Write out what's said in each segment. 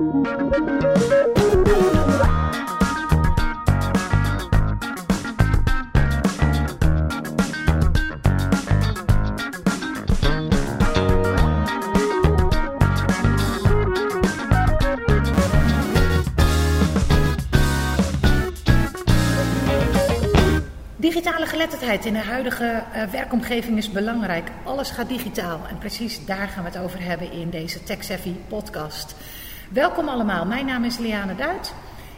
Digitale geletterdheid in de huidige uh, werkomgeving is belangrijk. Alles gaat digitaal en precies daar gaan we het over hebben in deze TechSavvy podcast. Welkom allemaal, mijn naam is Liane Duit.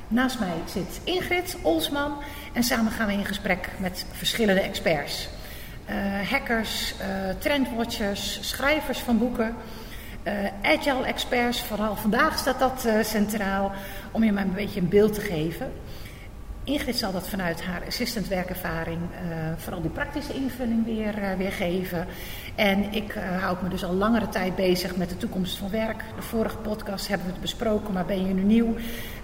Naast mij zit Ingrid Olsman en samen gaan we in gesprek met verschillende experts. Uh, hackers, uh, trendwatchers, schrijvers van boeken, agile experts. Vooral vandaag staat dat centraal om je maar een beetje een beeld te geven. Ingrid zal dat vanuit haar assistant werkervaring uh, vooral die praktische invulling weer, uh, weer geven. En ik uh, houd me dus al langere tijd bezig met de toekomst van werk. De vorige podcast hebben we het besproken, maar ben je nu nieuw?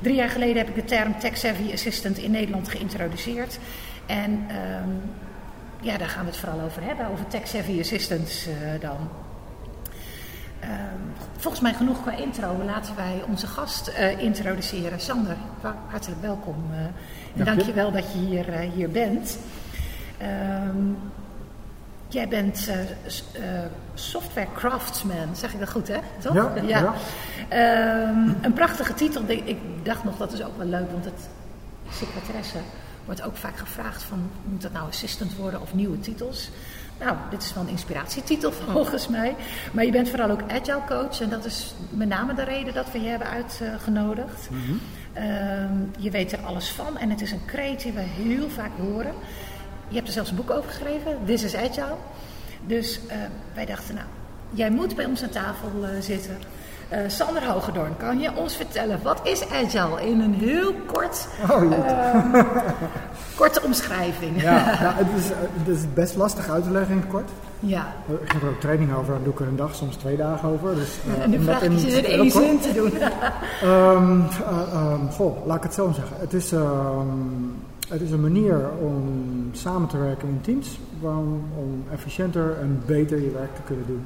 Drie jaar geleden heb ik de term Tech Savvy Assistant in Nederland geïntroduceerd. En um, ja, daar gaan we het vooral over hebben, over Tech Savvy Assistants dan. Uh, volgens mij genoeg qua intro. Laten wij onze gast uh, introduceren. Sander, hartelijk welkom. Uh, en dank je wel dat je hier, uh, hier bent. Um, jij bent software craftsman, zeg ik dat goed hè? Toch? Ja. ja. ja. Um, een prachtige titel. Ik dacht nog, dat is ook wel leuk, want het secretaresse wordt ook vaak gevraagd van, moet dat nou assistant worden of nieuwe titels? Nou, dit is wel een inspiratietitel volgens mij. Maar je bent vooral ook agile coach. En dat is met name de reden dat we je hebben uitgenodigd. Mm -hmm. uh, je weet er alles van. En het is een kreet die we heel vaak horen. Je hebt er zelfs een boek over geschreven. This is Agile. Dus uh, wij dachten, nou, jij moet bij ons aan tafel uh, zitten. Uh, Sander Hogedorn, kan je ons vertellen, wat is Agile in een heel kort, oh, uh, korte omschrijving? Ja, ja het, is, het is best lastig uit te leggen in het kort. Ja. Ik geef er ook training over, dan doe ik er een dag, soms twee dagen over. Dus, uh, en de vraag is er één zin te doen. um, um, goh, laat ik het zo zeggen. Het is, um, het is een manier om samen te werken in teams, om, om efficiënter en beter je werk te kunnen doen.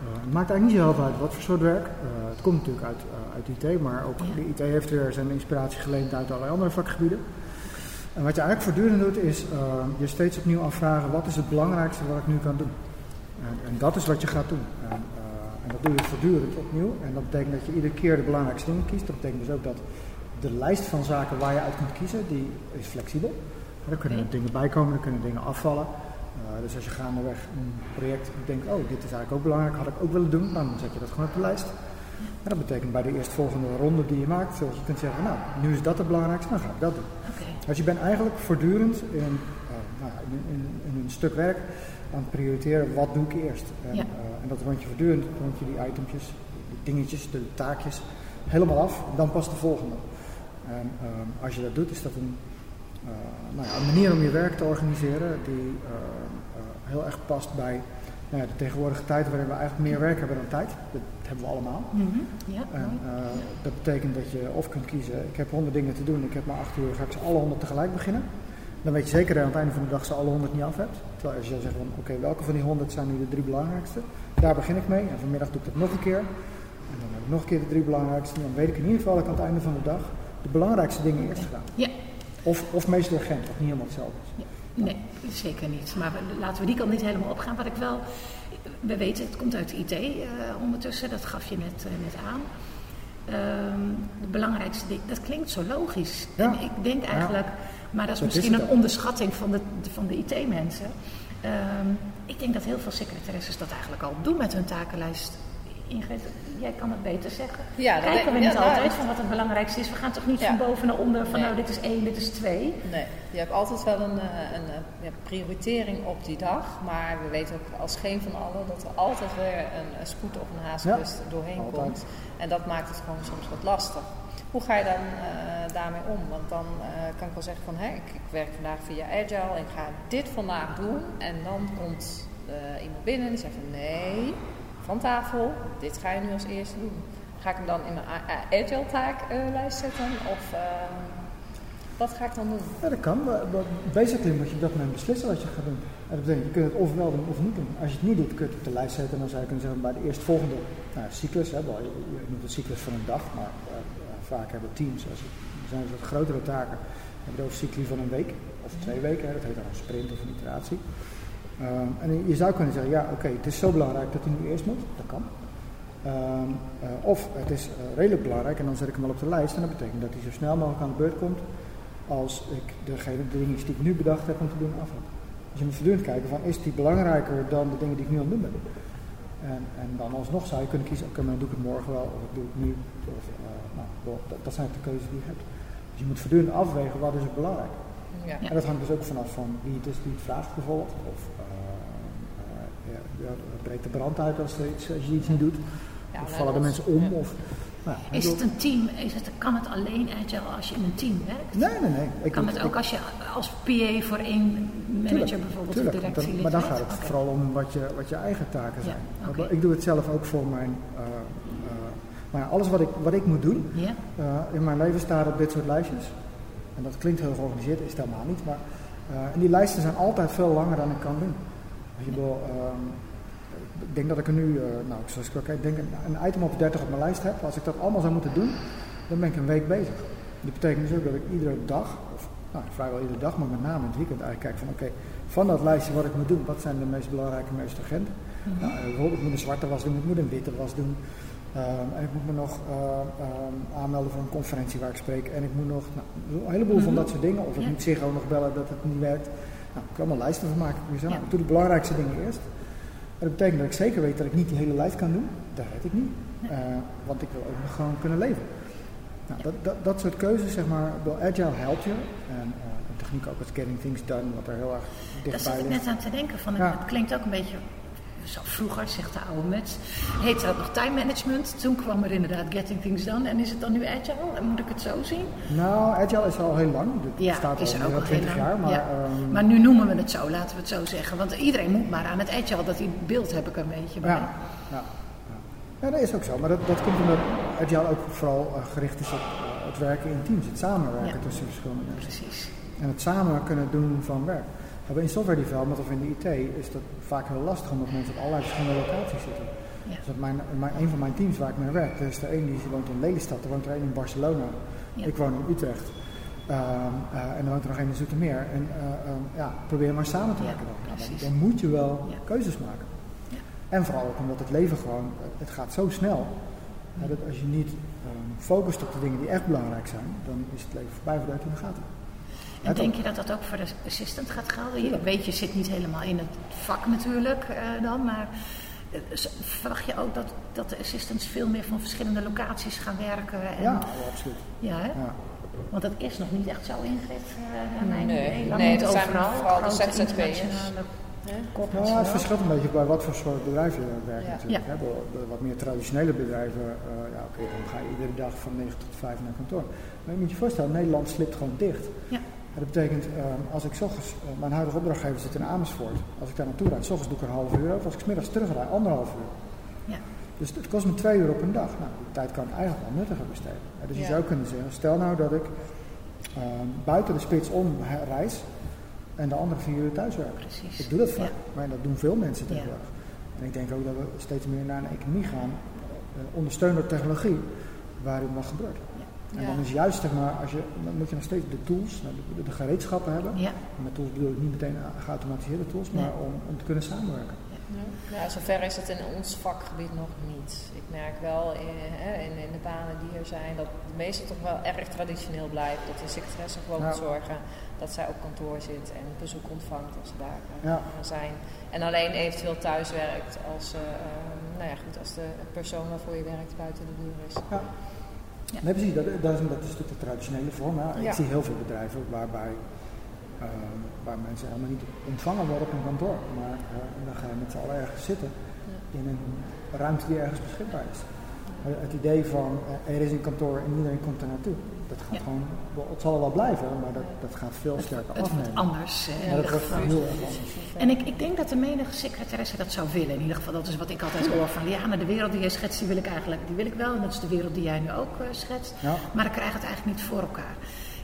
Uh, het maakt eigenlijk niet zo heel veel uit wat voor soort werk. Uh, het komt natuurlijk uit, uh, uit IT, maar ook de IT heeft weer zijn inspiratie geleend uit allerlei andere vakgebieden. En wat je eigenlijk voortdurend doet, is je steeds opnieuw afvragen: wat is het belangrijkste wat ik nu kan doen? En, en dat is wat je gaat doen. En, en, dat doe je voortdurend opnieuw. En dat betekent dat je iedere keer de belangrijkste dingen kiest. Dat betekent dus ook dat de lijst van zaken waar je uit kunt kiezen, die is flexibel. Er kunnen er dingen bij komen, er kunnen dingen afvallen. Uh, dus als je gaandeweg een project denkt, oh, dit is eigenlijk ook belangrijk, had ik ook willen doen, dan zet je dat gewoon op de lijst. En dat betekent bij de eerstvolgende ronde die je maakt, zoals je kunt zeggen, nou, nu is dat het belangrijkste, dan ga ik dat doen. Okay. Dus je bent eigenlijk voortdurend in, uh, nou, in, in, in, een stuk werk aan het prioriteren, wat doe ik eerst? En, ja. uh, en dat rond je voortdurend, rond je die itempjes, die dingetjes, de taakjes, helemaal af, dan pas de volgende. En als je dat doet, is dat een, nou ja, een manier om je werk te organiseren die heel erg past bij nou ja, de tegenwoordige tijd waarin we eigenlijk meer werk hebben dan tijd. Dat hebben we allemaal. Mm -hmm. ja, en, uh, dat betekent dat je of kunt kiezen, ik heb honderd dingen te doen, ik heb maar acht uur, ga ik ze alle honderd tegelijk beginnen. Dan weet je zeker dat je aan het einde van de dag ze alle honderd niet af hebt. Terwijl als je zegt van oké, okay, welke van die honderd zijn nu de drie belangrijkste? Daar begin ik mee en vanmiddag doe ik dat nog een keer. En dan heb ik nog een keer de drie belangrijkste. En dan weet ik in ieder geval dat ik aan het einde van de dag de belangrijkste dingen eerst gedaan. Ja. Of, of meest urgent, wat niet helemaal hetzelfde is. Ja. Nee, zeker niet. Maar laten we die kant niet helemaal opgaan. Wat ik wel, we weten, het komt uit de IT uh, ondertussen, dat gaf je net, uh, net aan. Um, het belangrijkste ding, dat klinkt zo logisch. Ja. En ik denk eigenlijk, ja. maar dat is dat misschien is een onderschatting van de, van de IT-mensen. Um, ik denk dat heel veel secretaresses dat eigenlijk al doen met hun takenlijst. Ingrid, jij kan het beter zeggen. Ja, Kijken we ja, niet nou, altijd van wat het belangrijkste is? We gaan toch niet Ja. van boven naar onder van Nee. nou dit is één, dit is twee. Nee, je hebt altijd wel een, eh, een, eh, ja, prioritering op die dag. Maar we weten ook als geen van allen dat er altijd weer een, een spoed of een haastkust doorheen altijd. komt. En dat maakt het gewoon soms wat lastig. Hoe ga je dan eh, daarmee om? Want dan eh, kan ik wel zeggen van, hè, ik, ik werk vandaag via Agile en ik ga dit vandaag doen. En dan komt eh, iemand binnen en die zegt van, nee, tafel, dit ga je nu als eerste doen. Ga ik hem dan in mijn Agile taaklijst zetten? Of, ehm, Wat ga ik dan doen? Ja, dat kan. Maar- Basically moet je dat moment beslissen wat je gaat doen. En dat betekent, je kunt het ofwel doen of niet doen. Als je het niet doet, kun je het op de lijst zetten. En dan zou je kunnen zeggen bij de eerstvolgende nou, cyclus. Hè, je, je noemt het cyclus van een dag, maar eh, eh, vaak hebben teams, als het, zijn wat grotere taken, hebben het over cycli van een week of twee weken. Hè, dat heet dan een sprint of een iteratie. Ehm, en je zou kunnen zeggen, ja oké, het is zo belangrijk dat hij nu eerst moet. Dat kan. Ehm, eh, of het is eh, redelijk belangrijk en dan zet ik hem al op de lijst. En dat betekent dat hij zo snel mogelijk aan de beurt komt als ik degene, de dingen die ik nu bedacht heb om te doen afheb. Dus je moet voortdurend kijken van is die belangrijker dan de dingen die ik nu aan het doen ben. En, en dan alsnog zou je kunnen kiezen, oké, maar dan doe ik het morgen wel of ik doe het nu. Of, eh, nou, dat zijn de keuzes die je hebt. Dus je moet voortdurend afwegen wat is het belangrijk. Ja. En dat hangt dus ook vanaf van wie het is die het vraagt bijvoorbeeld. Of eh, eh, ja, ja, breekt de brand uit als, er iets, als je iets niet doet. Ja, of vallen de mensen om. ja. Of, nou, Is het een team? Is het, kan het alleen agile als je in een team werkt? Nee, nee, nee. Ik, Kan het ik- ook als je als PA voor één manager Tuurlijk, bijvoorbeeld tuurlijk, of want directielid dan, maar dan gaat het vooral om wat je, wat je eigen taken zijn. Ik doe het zelf ook voor mijn. eh, eh, maar alles wat ik, wat ik moet doen Ja? eh, in mijn leven staat op dit soort lijstjes. En dat klinkt heel georganiseerd, is het helemaal niet. Maar, eh, en die lijsten zijn altijd veel langer dan ik kan doen. Als je wil, ehm, ik denk dat ik er nu, eh, nou, zoals ik ook kijk, denk een, item of 30 op mijn lijst heb. Als ik dat allemaal zou moeten doen, dan ben ik een week bezig. Dat betekent dus ook dat ik iedere dag, of nou, vrijwel iedere dag, maar met name in het weekend eigenlijk kijk van oké, van dat lijstje wat ik moet doen, wat zijn de meest belangrijke, meest urgente. Nou, eh, bijvoorbeeld, ik moet een zwarte was doen, ik moet een witte was doen. Ehm, en ik moet me nog eh, ehm, aanmelden voor een conferentie waar ik spreek. En ik moet nog nou, een heleboel van dat soort dingen. Of ik Ja. moet Ziggo nog bellen dat het niet werkt. Nou, ik kan allemaal lijsten van maken. Ik, zeg, Ja. ik doe de belangrijkste dingen eerst. En dat betekent dat ik zeker weet dat ik niet die hele lijst kan doen. Dat weet ik niet. Eh, want ik wil ook nog gewoon kunnen leven. Nou, dat, dat, dat soort keuzes, zeg maar, wel agile helpt je. En eh, de techniek ook als getting things done, wat er heel erg Daar dichtbij zat ik ligt. net aan te denken. Van, Ja. Het klinkt ook een beetje... Zo vroeger, zegt de oude mens, heette dat nog time management. Toen kwam er inderdaad getting things done. En is het dan nu agile? En Moet ik het zo zien? Nou, agile is al heel lang. Het Ja, is er al ook meer al dan heel 20 lang. jaar. Maar, Ja. ehm, Maar nu noemen we het zo, laten we het zo zeggen. Want iedereen moet maar aan het agile. Dat die beeld heb ik een beetje. Ja, ja, ja. dat is ook zo. Maar dat, dat komt omdat Agile ook vooral eh, gericht is op eh, het werken in teams, het samenwerken tussen verschillende mensen. Precies. En het samen kunnen doen van werk. Maar in software development of in de IT is dat vaak heel lastig omdat mensen op allerlei verschillende locaties zitten. Ja. Dus op mijn, mijn, een van mijn teams waar ik mee werk, er is er één die woont in Lelystad, er woont er één in Barcelona, Ja. ik woon in Utrecht. Ehm, eh, en er woont er nog één in Zoetermeer. En eh, ehm, ja, probeer maar samen te Ja, werken dan. Nou, dan. Dan moet je wel Ja. keuzes maken. Ja. En vooral ook omdat het leven gewoon, het gaat zo snel. dat als je niet ehm, focust op de dingen die echt belangrijk zijn, dan is het leven voorbij voordat je in de gaten. En denk je dat dat ook voor de assistant gaat gelden? Je weet, je zit niet helemaal in het vak natuurlijk eh, dan, maar eh, verwacht je ook dat, dat de assistants veel meer van verschillende locaties gaan werken? En, Ja, wel, absoluut. Ja, hè? Ja. Want dat is nog niet echt zo ingericht uh, naar mijn Nee, idee. Nee, dat zijn overal. vooral de ZZP'ers. Nou, het verschilt een beetje bij wat voor soort bedrijf je werkt Ja. natuurlijk. Ja. Hè. Bij de wat meer traditionele bedrijven, eh, ja, oké, dan ga je iedere dag van 9 tot 5 naar kantoor. Maar je moet je voorstellen, Nederland slipt gewoon dicht. Ja. Dat betekent, eh, als ik ochtends, eh, mijn huidige opdrachtgever zit in Amersfoort, als ik daar naartoe rijd, ochtends doe ik er een half uur over, als ik 's middags terugrijd, anderhalf uur. Ja. Dus het kost me twee uur op een dag. Nou, die tijd kan ik eigenlijk wel nuttiger besteden. Dus je Ja. zou kunnen zeggen, stel nou dat ik eh, buiten de spits om reis en de andere vier uur thuis werk. Precies. Ik doe dat vaak, Ja. maar dat doen veel mensen tegenwoordig. En ik denk ook dat we steeds meer naar een economie gaan, eh, ondersteund door technologie, waarin dat gebeurt. En Ja. dan is juist, zeg maar, als je, dan moet je nog steeds de tools, nou, de, de, gereedschappen hebben. Ja. En met tools bedoel ik niet meteen geautomatiseerde tools, maar om, om te kunnen samenwerken. Ja, zover is het in ons vakgebied nog niet. Ik merk wel in, hè, in, in de banen die er zijn dat de meeste toch wel erg traditioneel blijven. Dat de secretaresse gewoon Ja. moet zorgen dat zij op kantoor zit en bezoek ontvangt als ze daar eh, Ja. zijn. En alleen eventueel thuis werkt als, eh, eh, nou ja, goed, als de persoon waarvoor je werkt buiten de deur is. Ja. Ja. Nee, precies. Dat, dat, is, dat is natuurlijk de traditionele vorm. Ja. Ik zie heel veel bedrijven waarbij ehm, waar mensen helemaal niet ontvangen worden op een kantoor. Maar eh, dan ga je met z'n allen ergens zitten in een ruimte die ergens beschikbaar is. Eh, Het idee van eh, er is een kantoor en iedereen komt er naartoe. Dat gaat Ja. gewoon, het zal er wel blijven, maar dat, dat gaat veel sterker Het wordt afnemen. anders. eh, Ja, dat wordt heel erg anders. En ik, ik denk dat de menige secretaresse dat zou willen. In ieder geval, dat is wat ik altijd hoor van Liana, de wereld die jij schetst, die wil ik eigenlijk, die wil ik wel. En dat is de wereld die jij nu ook eh, schetst. Ja. Maar ik krijg het eigenlijk niet voor elkaar.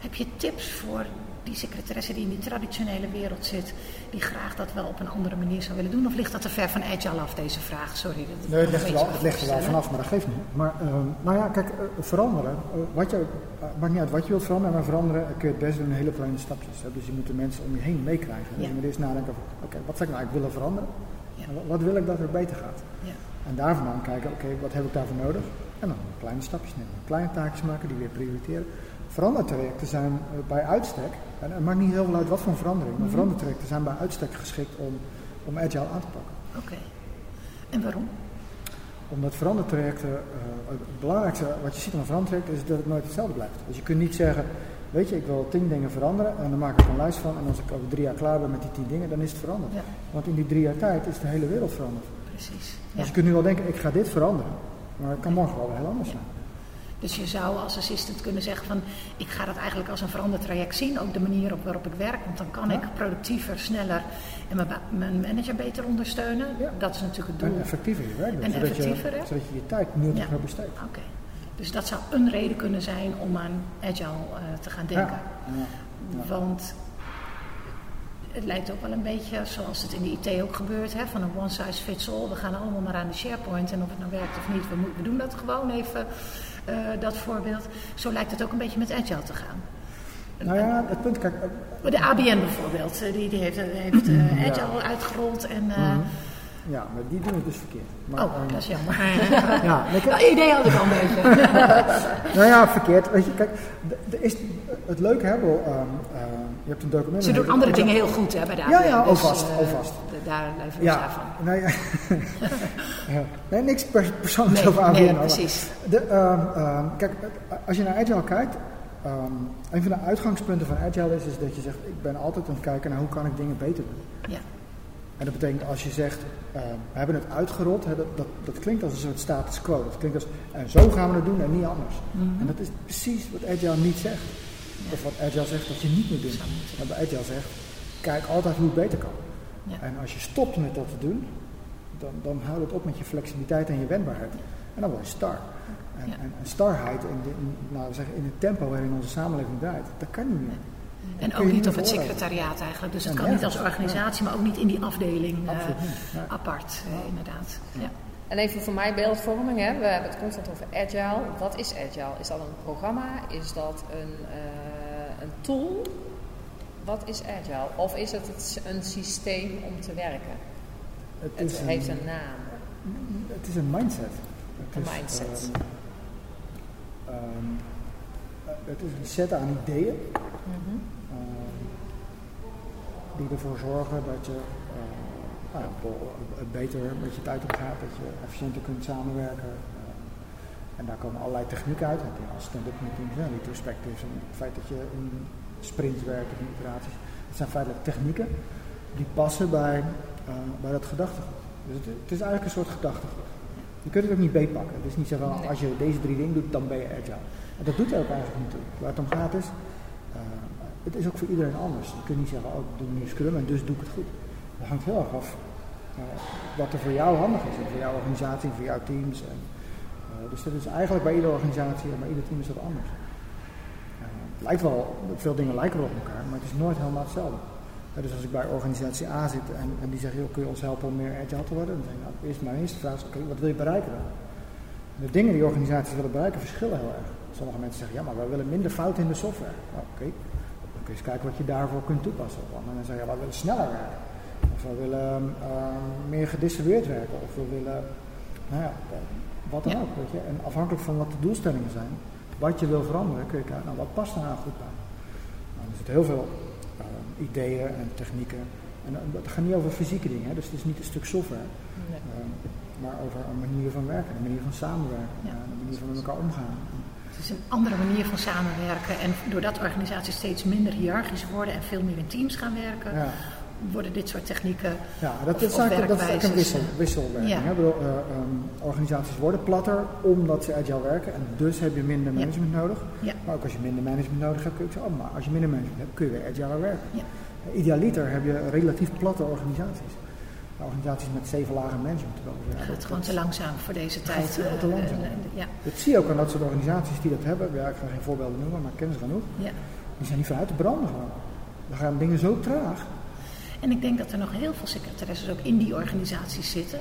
Heb je tips voor die secretaresse die in die traditionele wereld zit, die graag dat wel op een andere manier zou willen doen? Of ligt dat te ver van agile af, deze vraag? Sorry. Dat nee, het ligt, wel, het ligt er wel vanaf, maar dat geeft niet. Maar uh, nou ja, kijk, uh, veranderen. Uh, wat je, maakt niet uit wat je wilt veranderen, maar veranderen kun je het best doen in hele kleine stapjes. Hè? Dus je moet de mensen om je heen meekrijgen. Ja. Dus je moet eerst nadenken over, oké, okay, wat zou ik nou eigenlijk willen veranderen? Ja. Wat, wil ik dat er beter gaat? Ja. En daarvan dan kijken, oké, okay, wat heb ik daarvoor nodig? En dan kleine stapjes nemen. Kleine taakjes maken, die weer prioriteren. Verandertrajecten zijn bij uitstek, en het maakt niet heel veel uit wat voor verandering, maar verandertrajecten zijn bij uitstek geschikt om, om agile aan te pakken. Oké. Okay. En waarom? Omdat verandertrajecten, uh, het belangrijkste wat je ziet aan een verandertraject is dat het nooit hetzelfde blijft. Dus je kunt niet zeggen, weet je, ik wil tien dingen veranderen en dan maak ik een lijst van en als ik over drie jaar klaar ben met die tien dingen, dan is het veranderd. Ja. Want in die drie jaar tijd is de hele wereld veranderd. Precies. Dus je kunt nu wel denken, ik ga dit veranderen, maar het kan morgen wel heel anders zijn. Dus je zou als assistent kunnen zeggen van ik ga dat eigenlijk als een veranderd traject zien, ook de manier op waarop ik werk, want dan kan ja. ik productiever, sneller en mijn, mijn manager beter ondersteunen. Ja. Dat is natuurlijk het doel. En effectiever je werk doen, en zodat, effectiever, je, zodat je je tijd nuttiger ja. besteedt. Oké. Okay. Dus dat zou een reden kunnen zijn om aan agile uh, te gaan denken. Want het lijkt ook wel een beetje zoals het in de IT ook gebeurt, hè, van een one size fits all. We gaan allemaal maar aan de SharePoint en of het nou werkt of niet, we, we doen dat gewoon even, dat voorbeeld. Zo lijkt het ook een beetje met Agile te gaan. Nou ja, het punt, kijk... Uh, de ABN bijvoorbeeld, die, die heeft, heeft Agile ja. uitgerold en... Mm-hmm. Ja, maar die doen het dus verkeerd. Maar, oh, um, dat is jammer. ja, ik, dat idee had ik al een beetje. nou ja, verkeerd. Weet je, kijk, is, het leuke hebben, um, uh, je hebt een document... Ze doen andere dingen heel goed hè, bij de ABN. Ja, ja, dus, alvast, alvast. Daar leven ja, van. Nee, ja. nee, niks persoonlijks nee, over ABN. Nee, precies. De, um, kijk, als je naar Agile kijkt, Um, een van de uitgangspunten van Agile is, is dat je zegt, ik ben altijd aan het kijken naar hoe kan ik dingen beter doen. Ja. En dat betekent als je zegt, uh, we hebben het uitgerold, hè, dat, dat, dat, klinkt als een soort status quo. Dat klinkt als, en zo gaan we het doen en niet anders. Mm-hmm. En dat is precies wat Agile niet zegt. Ja. Of wat Agile zegt dat je niet moet doen. Maar bij Agile zegt, kijk altijd hoe het beter kan. Ja. En als je stopt met dat te doen, dan, dan houdt het op met je flexibiliteit en je wendbaarheid. En dan word je star. En, Ja. en, en starheid in, de, in, nou, in het tempo waarin onze samenleving draait, dat kan niet meer. En ook niet op het secretariaat eigenlijk. Dus het Ja, kan niet als organisatie, maar ook niet in die afdeling eh. Nee. apart, eh, inderdaad. Ja. En even voor mij beeldvorming, hè. we hebben het constant over agile. Wat is agile? Is dat een programma? Is dat een, uh, een tool? Wat is agile? Of is het, het een systeem om te werken? Het, heeft een naam. Het is een mindset. Het Een is, mindset. ehm, eh, het is een set aan ideeën Mhm. ehm, die ervoor zorgen dat je nou ja, het beter met je tijd omgaat, dat je efficiënter kunt samenwerken. en daar komen allerlei technieken uit. Dan heb je al stand-up meetings, retrospectives en het feit dat je in of in iteraties. Het zijn feitelijk technieken die passen bij, eh, bij dat gedachtegoed. Dus het, het is eigenlijk een soort gedachtegoed. Je kunt het ook niet beetpakken. Het is niet zo van, als je deze drie dingen doet, dan ben je agile. En dat doet er ook eigenlijk niet toe. Waar het om gaat is, eh, het is ook voor iedereen anders. Je kunt niet zeggen, oh, ik doe nu Scrum en dus doe ik het goed. Dat hangt heel erg af eh, wat er voor jou handig is. En voor jouw organisatie, voor jouw teams. En, dus dat is eigenlijk bij iedere organisatie, maar ieder team is dat anders. Eh, lijkt wel, veel dingen lijken wel op elkaar, maar het is nooit helemaal hetzelfde. Eh, dus als ik bij organisatie A zit en, en die zeggen, joh, kun je ons helpen om meer agile te worden? Dan zeg ik, nou, eerst mijn eerste vraag is, oké, wat wil je bereiken dan? De dingen die organisaties willen bereiken verschillen heel erg. Sommige mensen zeggen, ja, maar wij willen minder fouten in de software. Nou, oké, dan kun je eens kijken wat je daarvoor kunt toepassen. Of anderen zeggen, ja, wij willen sneller werken. Of we willen ehm, meer gedistribueerd werken. Of we willen, nou ja, wat dan ook, weet je. En afhankelijk van wat de doelstellingen zijn, wat je wil veranderen, kun je kijken, nou, wat past daar nou goed bij? Nou, er zitten heel veel ehm, ideeën en technieken. En eh, het gaat niet over fysieke dingen, hè, dus het is niet een stuk software. Nee. Ehm, maar over een manier van werken, een manier van samenwerken, Ja. en een manier van met elkaar omgaan. Het is een andere manier van samenwerken. En doordat organisaties steeds minder hiërarchisch worden en veel meer in teams gaan werken, Ja, worden dit soort technieken. ja dat, is eigenlijk, dat is eigenlijk een wissel, wisselwerking. Ja. hè. Ik bedoel, eh, ehm, organisaties worden platter omdat ze agile werken en dus heb je minder Ja. management nodig. Ja. Maar ook als je minder management nodig hebt, kun je ook zeggen, oh, maar als je minder management hebt, kun je weer agile werken. Ja. Idealiter heb je relatief platte organisaties. Organisaties met zeven lagen management. ja, Het dat- gewoon te langzaam voor deze tijd. veel te eh, langzaam. ja, Dat zie je ook aan dat soort organisaties die dat hebben. Ja, ik ga geen voorbeelden noemen, maar ik ken ze genoeg. ja, die zijn niet vanuit te branden gewoon. Dan gaan dingen zo traag. En ik denk dat er nog heel veel secretaresses ook in die organisaties zitten.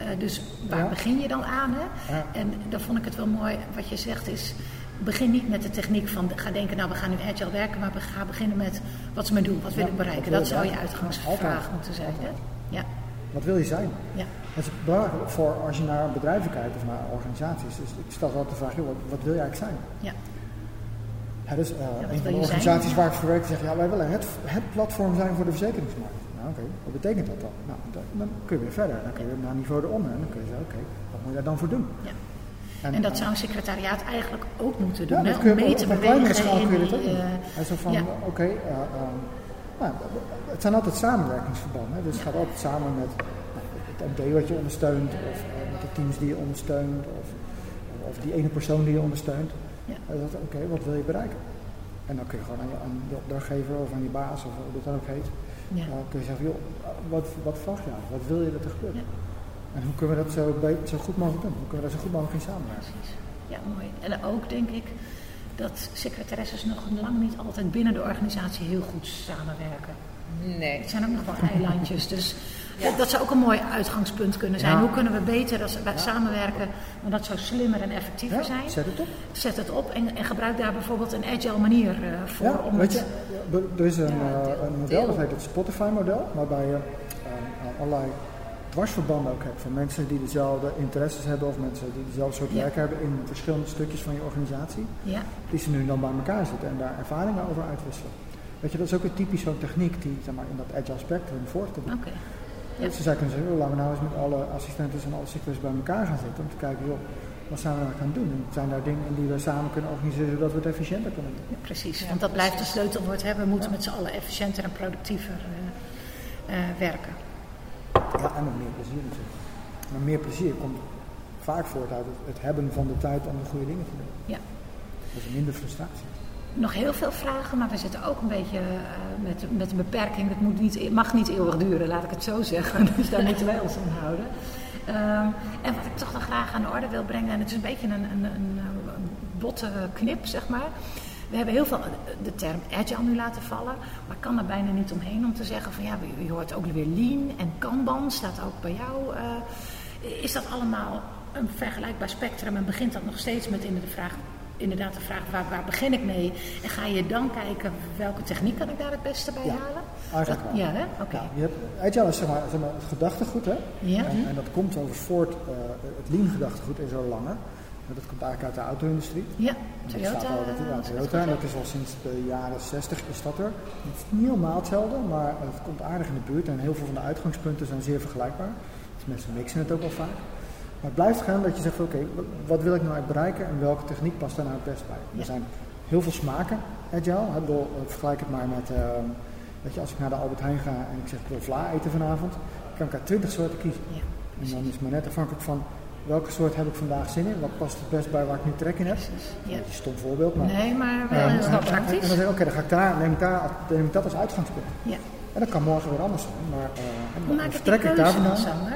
Uh, dus waar ja. begin je dan aan? Hè? Ja. En dan vond ik het wel mooi, wat je zegt is, begin niet met de techniek van ga denken, nou we gaan nu agile werken, maar we gaan beginnen met wat is mijn doel, wat wil ik bereiken? Dat zou je uitgangsvraag moeten zijn. Hè? Ja. Wat wil je zijn? Ja. Het is belangrijk voor als je naar bedrijven kijkt of naar organisaties. Dus ik stel altijd de vraag, joh, wat, wat wil je eigenlijk zijn? Ja. Dus uh, ja, een van de organisaties waar ik voor werk zegt, ja, wij willen het, het platform zijn voor de verzekeringsmarkt. Nou oké, okay, wat betekent dat dan? Nou, dan, dan, kun je weer verder. Dan kun je naar niveau eronder en dan kun je zeggen, oké, okay, wat moet je daar dan voor doen? Ja. En, en, dat zou een secretariaat eigenlijk ook moeten doen, ja, hè, om mee te bewegen. Schaal kun je dat ook. Uh, zo van, oké, okay, uh, um, nou, het zijn altijd samenwerkingsverbanden. Hè, dus het gaat altijd samen met het MD wat je ondersteunt, of uh, met de teams die je ondersteunt, of, of die ene persoon die je ondersteunt. Ja. Oké, okay, wat wil je bereiken? En dan kun je gewoon aan je, aan je opdrachtgever of aan je baas, of hoe dat dan ook heet, ja. uh, kun je zeggen, joh, wat, wat verwacht je Wat wil je dat er gebeurt? Ja. En hoe kunnen we dat zo, zo goed mogelijk doen? Hoe kunnen we daar zo goed mogelijk in samenwerken? Precies. Ja, mooi. En ook denk ik dat secretaresses nog lang niet altijd binnen de organisatie heel goed samenwerken. Nee. Het zijn ook nog wel eilandjes. Dus ja. dat zou ook een mooi uitgangspunt kunnen zijn. Hoe kunnen we beter als samenwerken, maar dat zou slimmer en effectiever zijn. Zet het op. Zet het op en, en gebruik daar bijvoorbeeld een agile manier uh, voor. om weet je, er is een, uh, een model, dat heet het Spotify-model, waarbij je uh, allerlei dwarsverbanden ook hebt van mensen die dezelfde interesses hebben of mensen die dezelfde soort werk hebben in verschillende stukjes van je organisatie. Ja. Die ze nu dan bij elkaar zitten en daar ervaringen over uitwisselen. Weet je, dat is ook een typisch zo'n techniek die zeg maar, in dat agile spectrum voort te doen. Okay. Ja. Dus ze kunnen zeggen, laten we nou eens met alle assistenten en alle cyclus bij elkaar gaan zitten om te kijken, joh, wat zijn we nou gaan doen? En zijn daar dingen die we samen kunnen organiseren zodat we het efficiënter kunnen doen? Ja, precies, want dat blijft de sleutelwoord. Hè? We moeten met z'n allen efficiënter en productiever uh, uh, werken. Ja, en met meer plezier natuurlijk. Maar meer plezier komt vaak voort uit het, het hebben van de tijd om de goede dingen te doen. Ja. Dat is minder frustratie nog heel veel vragen, maar we zitten ook een beetje uh, met, met een beperking. Het moet niet, mag niet eeuwig duren, laat ik het zo zeggen. Dus daar moeten wij ons aan houden. Uh, en wat ik toch nog graag aan de orde wil brengen, en het is een beetje een, een, een, botte knip, zeg maar. We hebben heel veel de term agile nu laten vallen, maar ik kan er bijna niet omheen om te zeggen van ja, je hoort ook weer lean en kanban staat ook bij jou. Uh, is dat allemaal een vergelijkbaar spectrum en begint dat nog steeds met in de vraag inderdaad de vraag waar, waar begin ik mee? En ga je dan kijken welke techniek kan ik daar het beste bij halen? Eigenlijk dat, Ja, hè? Oké. Okay. Ja, agile is zeg maar, zeg maar het gedachtegoed, hè? Ja. En, en, dat komt over voort, uh, het lean gedachtegoed is al langer. Dat komt eigenlijk uit de auto-industrie. Ja, Toyota. Dat al, dat, Toyota. En dat is al sinds de jaren 60 is dat er. Het is niet helemaal hetzelfde, maar het komt aardig in de buurt. En heel veel van de uitgangspunten zijn zeer vergelijkbaar. Dus mensen mixen het ook wel vaak. Maar het blijft gaan dat je zegt, oké, wat wil ik nou bereiken en welke techniek past daar nou het best bij? Er zijn heel veel smaken agile. Ik bedoel, vergelijk het maar met, uh, weet je, als ik naar de Albert Heijn ga en ik zeg, ik wil vla eten vanavond, kan ik uit twintig soorten kiezen. Ja, en dan is het maar net afhankelijk van welke soort heb ik vandaag zin in, wat past het best bij waar ik nu trek in heb. Ja. Dat is een stom voorbeeld. Maar, nee, maar wel um, heel praktisch. En dan zeg ik, oké, dan ga ik daar, neem ik, daar, neem ik dat als uitgangspunt. Ja. En dat kan morgen weer anders zijn. Maar, uh, Hoe maak ik die keuze dan,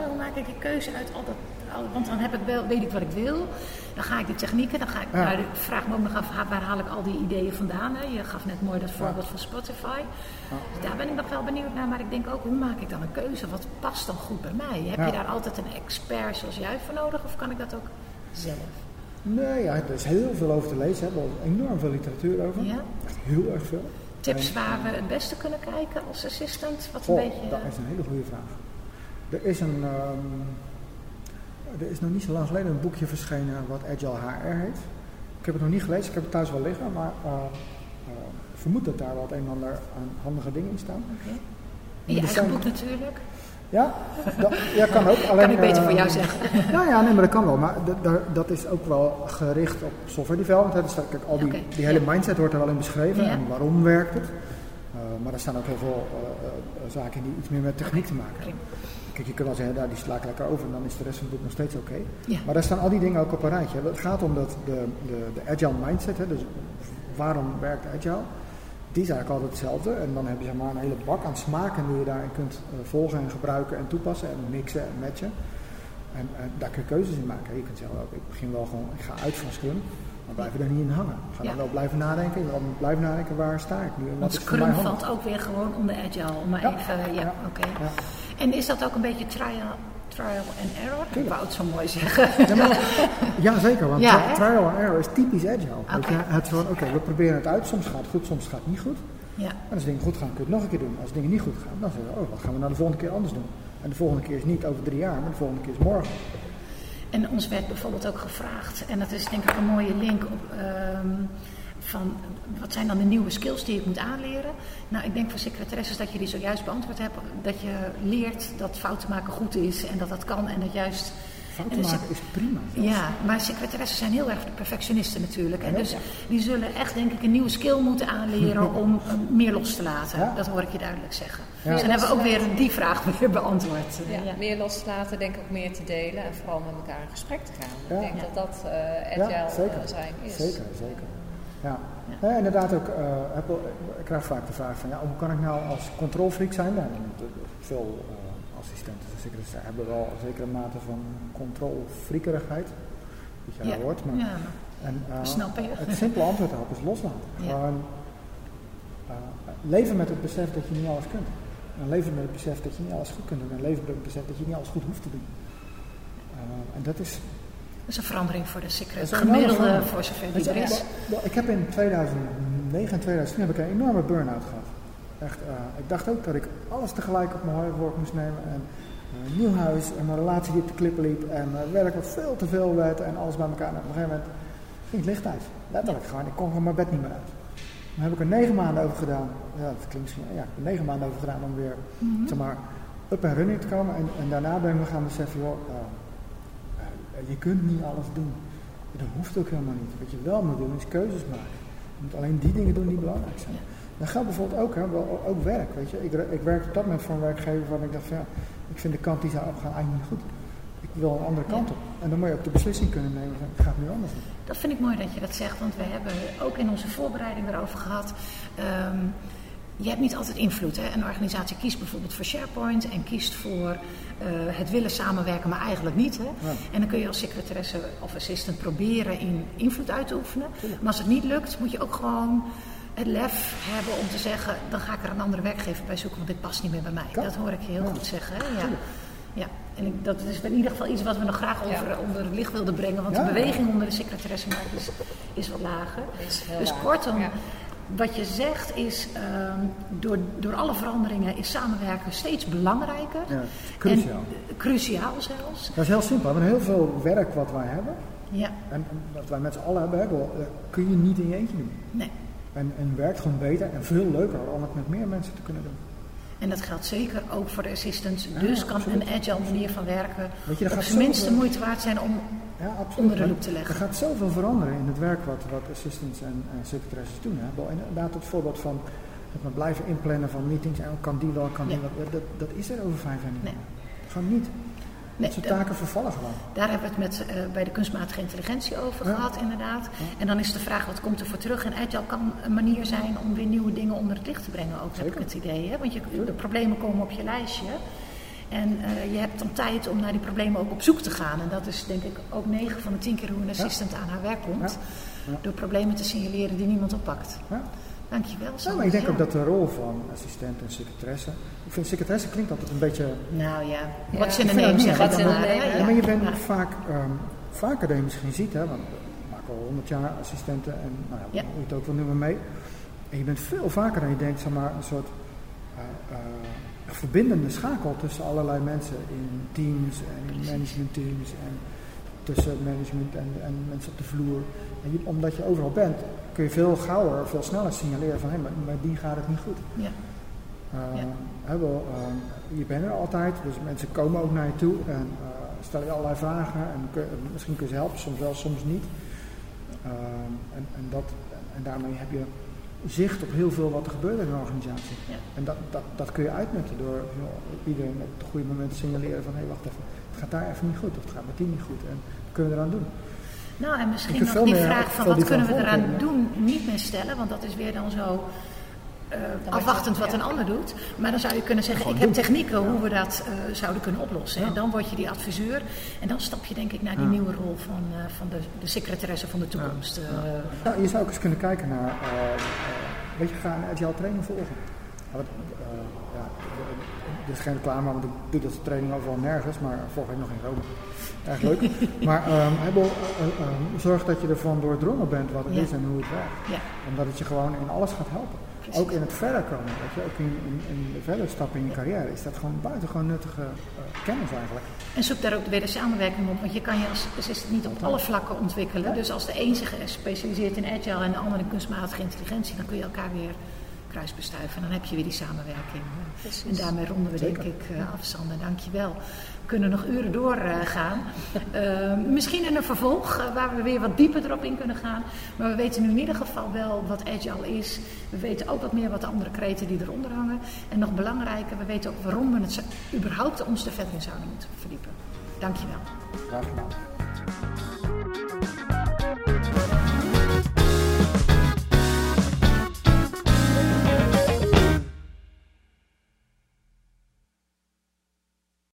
Hoe maak ik die keuze uit al dat want dan heb ik wel, weet ik wat ik wil. Dan ga ik die technieken, dan ga ik, ja. ik vraag me ook nog af, waar haal ik al die ideeën vandaan? Hè? Je gaf net mooi dat voorbeeld van Spotify. Dus daar ben ik nog wel benieuwd naar, maar ik denk ook, hoe maak ik dan een keuze? Wat past dan goed bij mij? Heb je daar altijd een expert zoals jij voor nodig of kan ik dat ook zelf? Nee, ja, er is heel veel over te lezen. Er is enorm veel literatuur over. Ja? Echt heel erg veel. Tips waar we het beste kunnen kijken als assistant? Wat een beetje, dat is een hele goede vraag. Er is een, um, er is nog niet zo lang geleden een boekje verschenen wat Agile HR heet. Ik heb het nog niet gelezen, ik heb het thuis wel liggen, maar uh, uh, vermoed dat daar wat een en ander aan handige dingen in staan. Okay. In je eigen boek natuurlijk. Ja, dat ja, kan ook. Alleen, kan ik beter uh, voor jou zeggen. Nou ja, nee, maar dat kan wel. Maar dat is ook wel gericht op software development. Dus kijk, al die, okay. die hele mindset wordt er wel in beschreven. Ja. En waarom werkt het? Maar er staan ook heel veel zaken die iets meer met techniek te maken hebben. Kijk, je kunt wel zeggen, nou, die sla ik lekker over en dan is de rest van het boek nog steeds oké. Okay. Ja. Maar daar staan al die dingen ook op een rijtje. Het gaat om dat de, de, de agile mindset, hè, dus waarom werkt agile? Die is eigenlijk altijd hetzelfde. En dan heb je zeg maar, een hele bak aan smaken die je daarin kunt uh, volgen en gebruiken en toepassen en mixen en matchen. En eh, daar kun je keuzes in maken. Je kunt zeggen, ook, ik begin wel gewoon, ik ga uit van Scrum, maar blijf er niet in hangen. Ga Ja. dan wel blijven nadenken, ik blijven nadenken, waar sta ik nu? en Want Wat Scrum valt ook weer gewoon onder Agile. om Maar Ja. even, ja, oké. Ja. En is dat ook een beetje trial, trial and error? Ik wou het zo mooi zeggen. Ja, maar- ja, zeker, want Ja, trial and error is typisch agile. Weet je, het van, oké, we proberen het uit, soms gaat het goed, soms gaat het niet goed. ja. En als dingen goed gaan, kun je het nog een keer doen. Als dingen niet goed gaan, dan zeggen we, oh, wat gaan we nou de volgende keer anders doen? En de volgende keer is niet over drie jaar, maar de volgende keer is morgen. En ons werd bijvoorbeeld ook gevraagd, en dat is denk ik een mooie link op. ehm, van wat zijn dan de nieuwe skills die ik moet aanleren? Nou, ik denk voor secretaresses dat je die zojuist beantwoord hebt. Dat je leert dat fouten maken goed is en dat dat kan en dat juist. Fouten en de maken is prima. zelfs. Ja, maar secretaressen zijn heel erg perfectionisten natuurlijk. En dus die zullen echt denk ik een nieuwe skill moeten aanleren om eh, meer los te laten. Ja. Dat hoor ik je duidelijk zeggen. Ja. Dus dan hebben we ook weer die vraag weer beantwoord. Ja, Ja. Meer los te laten, denk ik ook meer te delen en vooral met elkaar in gesprek te gaan. Ja. Ik denk Ja. dat dat eh Ja, agile zeker. eh, zijn is. Zeker, zeker. Ja. Ja. Ja, inderdaad ook, eh, ik krijg vaak de vraag van, ja, hoe kan ik nou als controlfreak zijn? Nou, veel eh, assistenten en secretaris hebben wel een zekere mate van controlfreakerigheid. Dat je Ja. hoort, maar... Ja, En, eh, Snap je. Het simpele antwoord daarop is loslaten. Gewoon eh, leven met het besef dat je niet alles kunt. En leven met het besef dat je niet alles goed kunt doen. En leven met het besef dat je niet alles goed hoeft te doen. Eh, en dat is... Dat is een verandering voor de secret. Gemiddelde voor zover die er is. Ik heb in 2009 en 2010 heb ik een enorme burn-out gehad. Echt, eh, ik dacht ook dat ik alles tegelijk op mijn hoofd moest nemen. En eh, een nieuw huis en mijn relatie die op de klippen liep. En mijn werk wat veel te veel werd en alles bij elkaar. En op een gegeven moment ging het licht uit. Letterlijk gewoon. Ik kon gewoon mijn bed niet meer uit. Daar heb ik er negen maanden over gedaan. Ja, dat klinkt misschien... Ja, ik heb er negen maanden over gedaan om weer, Mhm. zeg maar, up en running te komen. En, en daarna ben ik me gaan beseffen, joh, eh, eh, je kunt niet alles doen. Dat hoeft ook helemaal niet. Wat je wel moet doen is keuzes maken. Je moet alleen die dingen doen die belangrijk zijn. Dat geldt bijvoorbeeld ook, hè, wel, ook werk. Weet je. Ik, ik werk op dat moment voor een werkgever waarvan ik dacht van ja, ik vind de kant die zou opgaan eigenlijk niet goed. Ik wil een andere kant op. En dan moet je ook de beslissing kunnen nemen van ik ga het nu anders doen. Dat vind ik mooi dat je dat zegt, want we hebben ook in onze voorbereiding erover gehad. ehm, je hebt niet altijd invloed. Hè? Een organisatie kiest bijvoorbeeld voor SharePoint en kiest voor eh, het willen samenwerken, maar eigenlijk niet. Hè? Ja. En dan kun je als secretaresse of assistant proberen in invloed uit te oefenen. Maar als het niet lukt, moet je ook gewoon het lef hebben om te zeggen: dan ga ik er een andere werkgever bij zoeken, want dit past niet meer bij mij. Dat hoor ik je heel Ja. goed zeggen. Hè? Ja. Ja, en ik, dat is in ieder geval iets wat we nog graag over, Ja. onder het licht wilden brengen. Want Ja. de beweging onder de secretaressenmarkt is, is wat lager. Is dus kortom, ja. Wat je zegt is, ehm, door, door alle veranderingen is samenwerken steeds belangrijker. Ja, cruciaal. En, eh, cruciaal zelfs. Dat is heel simpel. We hebben heel veel werk wat wij hebben. Ja, En, wat wij met z'n allen hebben, hebben eh, kun je niet in je eentje doen. nee. En, en werkt gewoon beter en veel leuker om het met meer mensen te kunnen doen. En dat geldt zeker ook voor de assistants. Dus kan absoluut. een agile manier van werken Weet je, er op zijn minst de zoveel- moeite waard zijn om Ja, absoluut. onder de loep te leggen. Er gaat zoveel veranderen in het werk wat, wat assistants en, en secretaresses doen. Hè. Inderdaad, het voorbeeld van het maar blijven inplannen van meetings. En kan die wel, kan die wel. Dat, dat is er over vijf jaar niet Nee. meer. Gewoon niet. Nee, dat soort taken vervallen gewoon. Daar hebben we het met, eh, bij de kunstmatige intelligentie over Ja. gehad, inderdaad. En dan is de vraag, wat komt er voor terug? En agile kan een manier zijn om weer nieuwe dingen onder het licht te brengen, ook heb ik Zeker. het idee. Hè? Want je, de problemen komen op je lijstje. En eh, je hebt dan tijd om naar die problemen ook op zoek te gaan. En dat is denk ik ook 9 van de 10 keer hoe een assistent aan haar werk komt. Ja. Door problemen te signaleren die niemand oppakt. Ja. Dankjewel. Sander. maar ik denk ook dat de rol van assistent en secretaresse. Ik vind secretaresse klinkt altijd een beetje. Nou ja, wat ze in neem zeggen. Wat maar, je bent vaak, ehm, vaker dan je misschien ziet, hè, want we maken al 100 jaar assistenten en nou ja, Ja. hoe je het ook wil noemen mee. En je bent veel vaker dan je denkt, zeg maar, een soort eh, eh, verbindende schakel tussen allerlei mensen in teams en in managementteams en tussen management en, en mensen op de vloer. En je- omdat je overal bent, kun je veel gauwer, veel sneller signaleren van hé, maar die gaat het niet goed. Ja. Uh, wel, uh, je bent er altijd, dus mensen komen ook naar je toe en uh, stellen je allerlei vragen en kun- misschien kun je ze helpen, soms wel, soms niet. Uh, en, en, dat, en daarmee heb je zicht op heel veel wat er gebeurt in een organisatie. Ja. En dat, dat, dat kun je uitnutten door joh, iedereen op het goede moment te signaleren van hé, hey, wacht even, het gaat daar even niet goed of het gaat met die niet goed en wat kunnen we eraan doen? Nou, en misschien nog die vraag van wat kunnen we eraan doen niet meer stellen, want dat is weer dan zo afwachtend wat een ander doet. Maar dan zou je kunnen zeggen, ik heb technieken hoe we dat zouden kunnen oplossen. En dan word je die adviseur. En dan stap je denk ik naar die nieuwe rol van, van de, de secretaresse van de toekomst. Nou, je zou ook eens kunnen kijken naar, weet je, ga een agile training volgen. ja, dit is geen reclame, want ik doe dat training overal nergens, maar volg ik nog in Rome. Erg leuk. maar um, zorg dat je ervan doordrongen bent wat het is en hoe het werkt. Ja. Omdat het je gewoon in alles gaat helpen. Ook in het verder komen, weet je, ook in, in, in de verder stappen in je carrière is dat gewoon buitengewoon nuttige uh, kennis eigenlijk. En zoek daar ook weer de samenwerking op, want je kan je als assistent niet op alle vlakken ontwikkelen. Dus als de een zich specialiseert in agile en de ander in kunstmatige intelligentie, dan kun je elkaar weer kruisbestuiven. En dan heb je weer die samenwerking. En daarmee ronden we denk ik uh, af, Sander. Dank je wel. We kunnen nog uren doorgaan. Uh, misschien in een vervolg uh, waar we weer wat dieper erop in kunnen gaan. Maar we weten nu in ieder geval wel wat agile is. We weten ook wat meer wat de andere kreten die eronder hangen. En nog belangrijker, we weten ook waarom we het überhaupt ons er verder in zouden moeten verdiepen. Dank je wel. Graag gedaan.